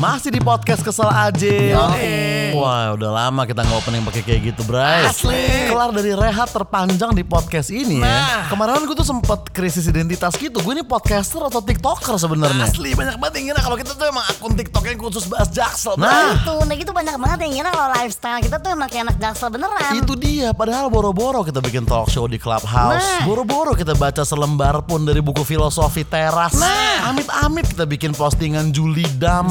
Masih di podcast kesel aja. Yoi. Wah, udah lama kita nggak opening pakai kayak gitu, Bray. Asli. Kelar dari rehat terpanjang di podcast ini ya. Nah. Kemarin gue tuh sempet krisis identitas gitu. Gue ini podcaster atau tiktoker sebenarnya. Asli banyak banget yang ngira kalau kita tuh emang akun TikTok yang khusus bahas jaksel. Nah. Itu, nah gitu banyak banget yang ngira kalau lifestyle kita tuh emang kayak anak jaksel beneran. Itu dia, padahal boro-boro kita bikin talk show di Clubhouse. Nah. Boro-boro kita baca selembar pun dari buku filosofi teras. Nah. Amit-amit kita bikin postingan Juli Dam.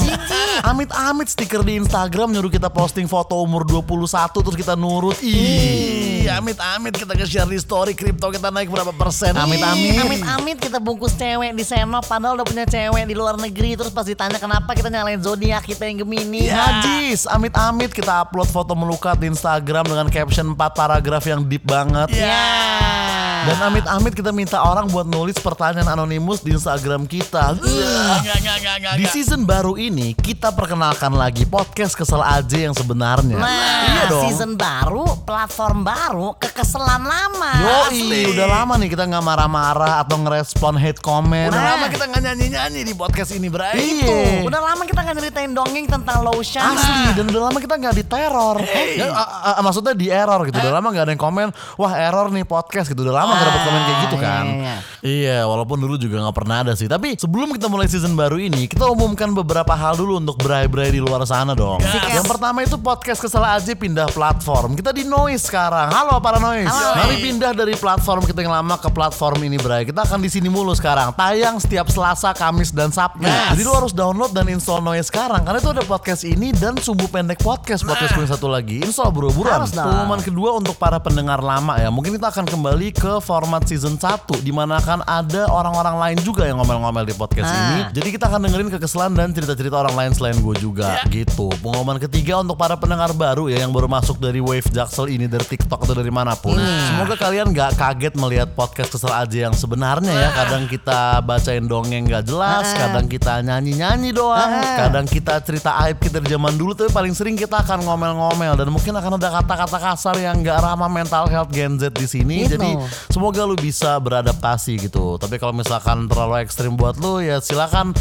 Amit-amit stiker di Instagram nyuruh kita posting foto umur 21 terus kita nurut. Ih, amit-amit kita nge-share di story kripto kita naik berapa persen. Amit-amit. Amit-amit kita bungkus cewek di senop padahal udah punya cewek di luar negeri terus pas ditanya kenapa kita nyalain zodiak kita yang Gemini. Najis, amit-amit kita upload foto melukat di Instagram dengan caption 4 paragraf yang deep banget. Ya. Dan amit-amit kita minta orang buat nulis pertanyaan anonimus di Instagram kita. Enggak, enggak, enggak, enggak. Di season baru ini kita perkenalkan lagi podcast kesel aja yang sebenarnya. Nah, iya dong. season baru, platform baru, kekeselan lama. Yoi, udah lama nih kita nggak marah-marah atau ngerespon hate comment. Udah Nah. lama kita nggak nyanyi-nyanyi di podcast ini, Bray. Iya. Udah lama kita nggak nyeritain dongeng tentang lotion. Asli dan udah lama kita nggak diteror. Hey. Ya, a- a- maksudnya di error gitu. Udah lama nggak ada yang komen, wah error nih podcast gitu. Udah lama nggak dapat komen kayak gitu Ah, kan. iya, iya. Iya, walaupun dulu juga nggak pernah ada sih. Tapi sebelum kita mulai season baru ini, kita umumkan beberapa hal dulu untuk berai-berai di luar sana dong. Gas. Yang pertama itu podcast kesel aja pindah platform. Kita di Noise sekarang. Halo para Noise. Halo. Mari pindah dari platform kita yang lama ke platform ini, Bray. Kita akan di sini mulu sekarang. Tayang setiap Selasa, Kamis, dan Sabtu. Yes. Jadi lu harus download dan install Noise sekarang karena itu ada podcast ini dan sumbu pendek podcast podcast gue satu lagi. Install buru-buruan. Pengumuman kedua untuk para pendengar lama ya. Mungkin kita akan kembali ke format season 1 di mana akan ada orang-orang lain juga yang ngomel-ngomel di podcast Ah. ini. Jadi kita akan dengerin kekesalan dan cerita-cerita orang lain selain gue juga gitu. Pengumuman ketiga untuk para pendengar baru ya yang baru masuk dari Wave Jaksel ini dari TikTok atau dari mana pun. Semoga kalian nggak kaget melihat podcast kesel aja yang sebenarnya ya. Kadang kita bacain dongeng nggak jelas, Ah. kadang kita nyanyi-nyanyi doang, Ah. kadang kita cerita aib kita dari zaman dulu tapi paling sering kita akan ngomel-ngomel dan mungkin akan ada kata-kata kasar yang nggak ramah mental health Gen Z di sini. Gitu. Jadi semoga lu bisa beradaptasi gitu. Tapi kalau misalkan terlalu ekstrim buat lu ya silakan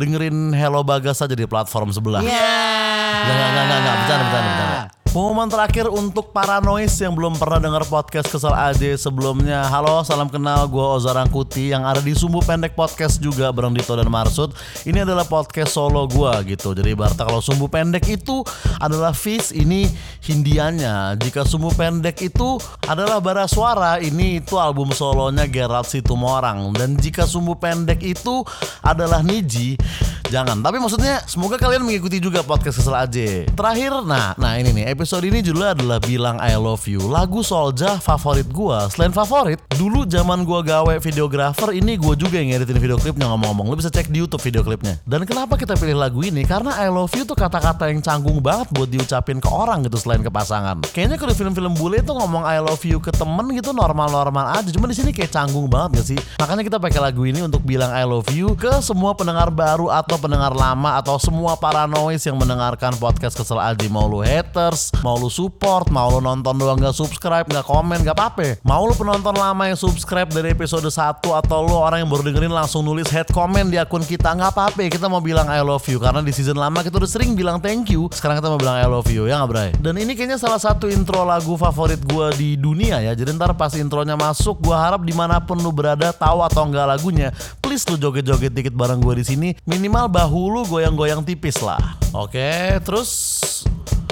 dengerin Hello Bagas aja di platform sebelah. Ya. Nggak, nggak, nggak, nggak, nggak, bercanda, bercanda, bercanda. Pengumuman terakhir untuk para noise yang belum pernah dengar podcast Kesel aja sebelumnya. Halo, salam kenal. Gue Oza Rangkuti yang ada di Sumbu Pendek Podcast juga bareng Dito dan Marsud. Ini adalah podcast solo gue gitu. Jadi Barta kalau Sumbu Pendek itu adalah Fish, ini Hindiannya. Jika Sumbu Pendek itu adalah bara suara, ini itu album solonya Gerald Situmorang. Dan jika Sumbu Pendek itu adalah Niji, jangan. Tapi maksudnya semoga kalian mengikuti juga podcast kesel aja. Terakhir, nah, nah ini nih episode ini judulnya adalah bilang I love you. Lagu Solja favorit gua. Selain favorit, dulu zaman gua gawe videografer ini gua juga yang ngeditin video klipnya ngomong-ngomong. Lu bisa cek di YouTube video klipnya. Dan kenapa kita pilih lagu ini? Karena I love you tuh kata-kata yang canggung banget buat diucapin ke orang gitu selain ke pasangan. Kayaknya kalau film-film bule tuh ngomong I love you ke temen gitu normal-normal aja. Cuma di sini kayak canggung banget gak sih? Makanya kita pakai lagu ini untuk bilang I love you ke semua pendengar baru atau pendengar lama atau semua para noise yang mendengarkan podcast kesel aja. Mau lu haters, mau lu support, mau lu nonton doang gak subscribe, gak komen, gak apa-apa. Mau lu penonton lama yang subscribe dari episode 1 atau lu orang yang baru dengerin langsung nulis head comment di akun kita gak apa-apa. Kita mau bilang I love you karena di season lama kita udah sering bilang thank you. Sekarang kita mau bilang I love you ya gak Bray? Dan ini kayaknya salah satu intro lagu favorit gue di dunia ya. Jadi ntar pas intronya masuk, gue harap di mana pun lu berada tahu atau enggak lagunya, please lu joget-joget dikit bareng gue di sini. Minimal bahu lu goyang-goyang tipis lah. Oke, terus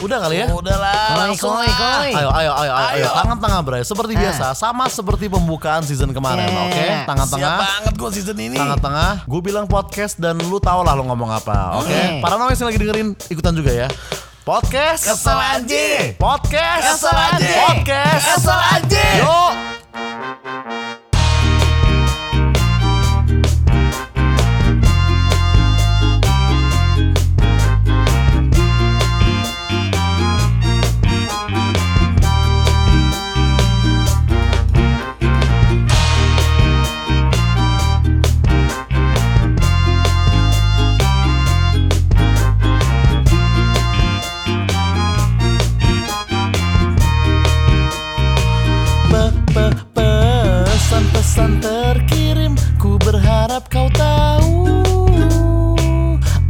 udah kali ya? Udah lah, Koi, langsung koi, koi. Ayo, ayo, ayo, ayo, ayo. Ayo. Tangan tengah, Bray. Seperti Ah. biasa, sama seperti pembukaan season kemarin, Yeah. oke? Tangan Siap tengah. banget gue season ini. Tangan tengah, gue bilang podcast dan lu tau lah lu ngomong apa, oke? Oke. Para noise yang lagi dengerin ikutan juga ya. Podcast Kesel aja. Podcast Kesel aja. Podcast Kesel aja. Yuk Harap kau tahu.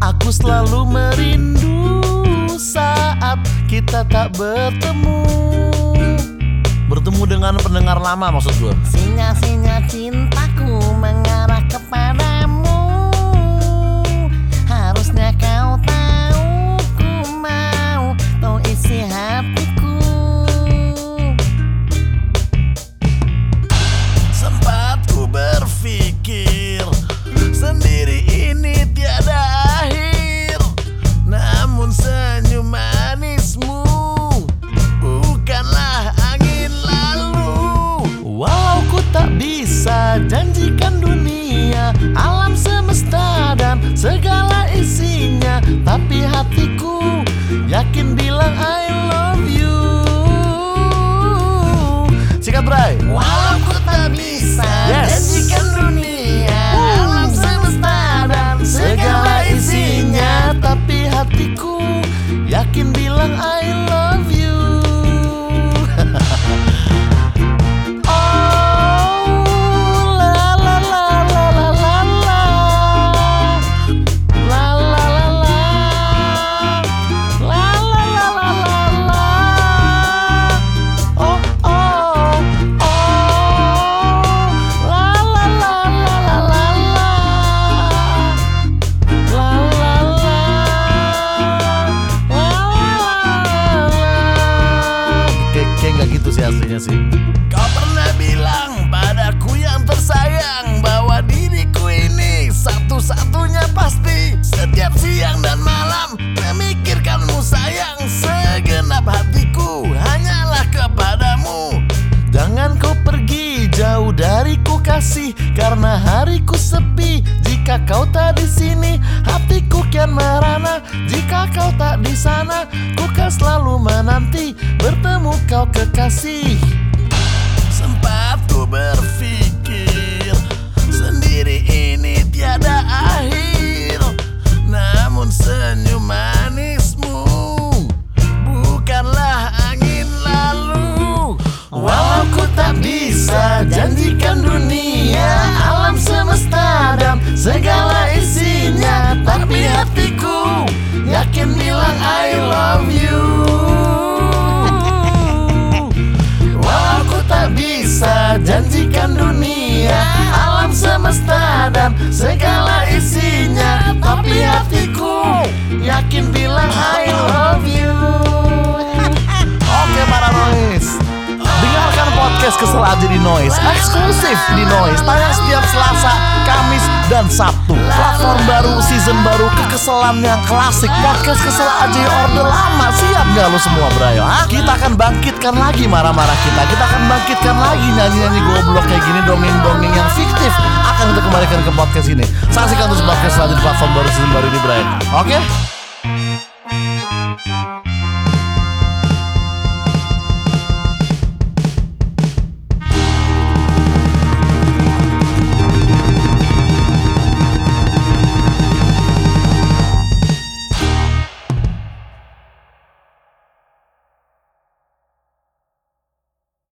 Aku selalu merindu Saat kita tak bertemu. Bertemu dengan pendengar lama maksud gue Sinyal-sinyal cintaku mengarah kepada sih? Kau pernah bilang padaku yang tersayang Bahwa diriku ini satu-satunya pasti Setiap siang dan malam memikirkanmu sayang. Segenap hatiku hanyalah kepadamu. Jangan kau pergi jauh dariku kasih Karena hariku sepi. Jika kau tak di sini Hatiku kian jika kau tak di sana. Ku kan selalu menanti bertemu kau kekasih. Sempat ku berpikir Sendiri ini tiada akhir. Namun senyum manismu Kesel aja di Noise. Eksklusif di Noise. Tayang setiap Selasa, Kamis, dan Sabtu. Platform baru, season baru, kekeselan yang klasik. Podcast Kesel aja di orde lama. Siap gak lu semua Brayo? Ha? Kita akan bangkitkan lagi marah-marah kita. Kita akan bangkitkan lagi nyanyi-nyanyi goblok kayak gini Dongeng-dongeng yang fiktif. Akan kita kembalikan ke podcast ini. Saksikan terus podcast selanjutnya di platform baru season baru ini Brayo. Oke?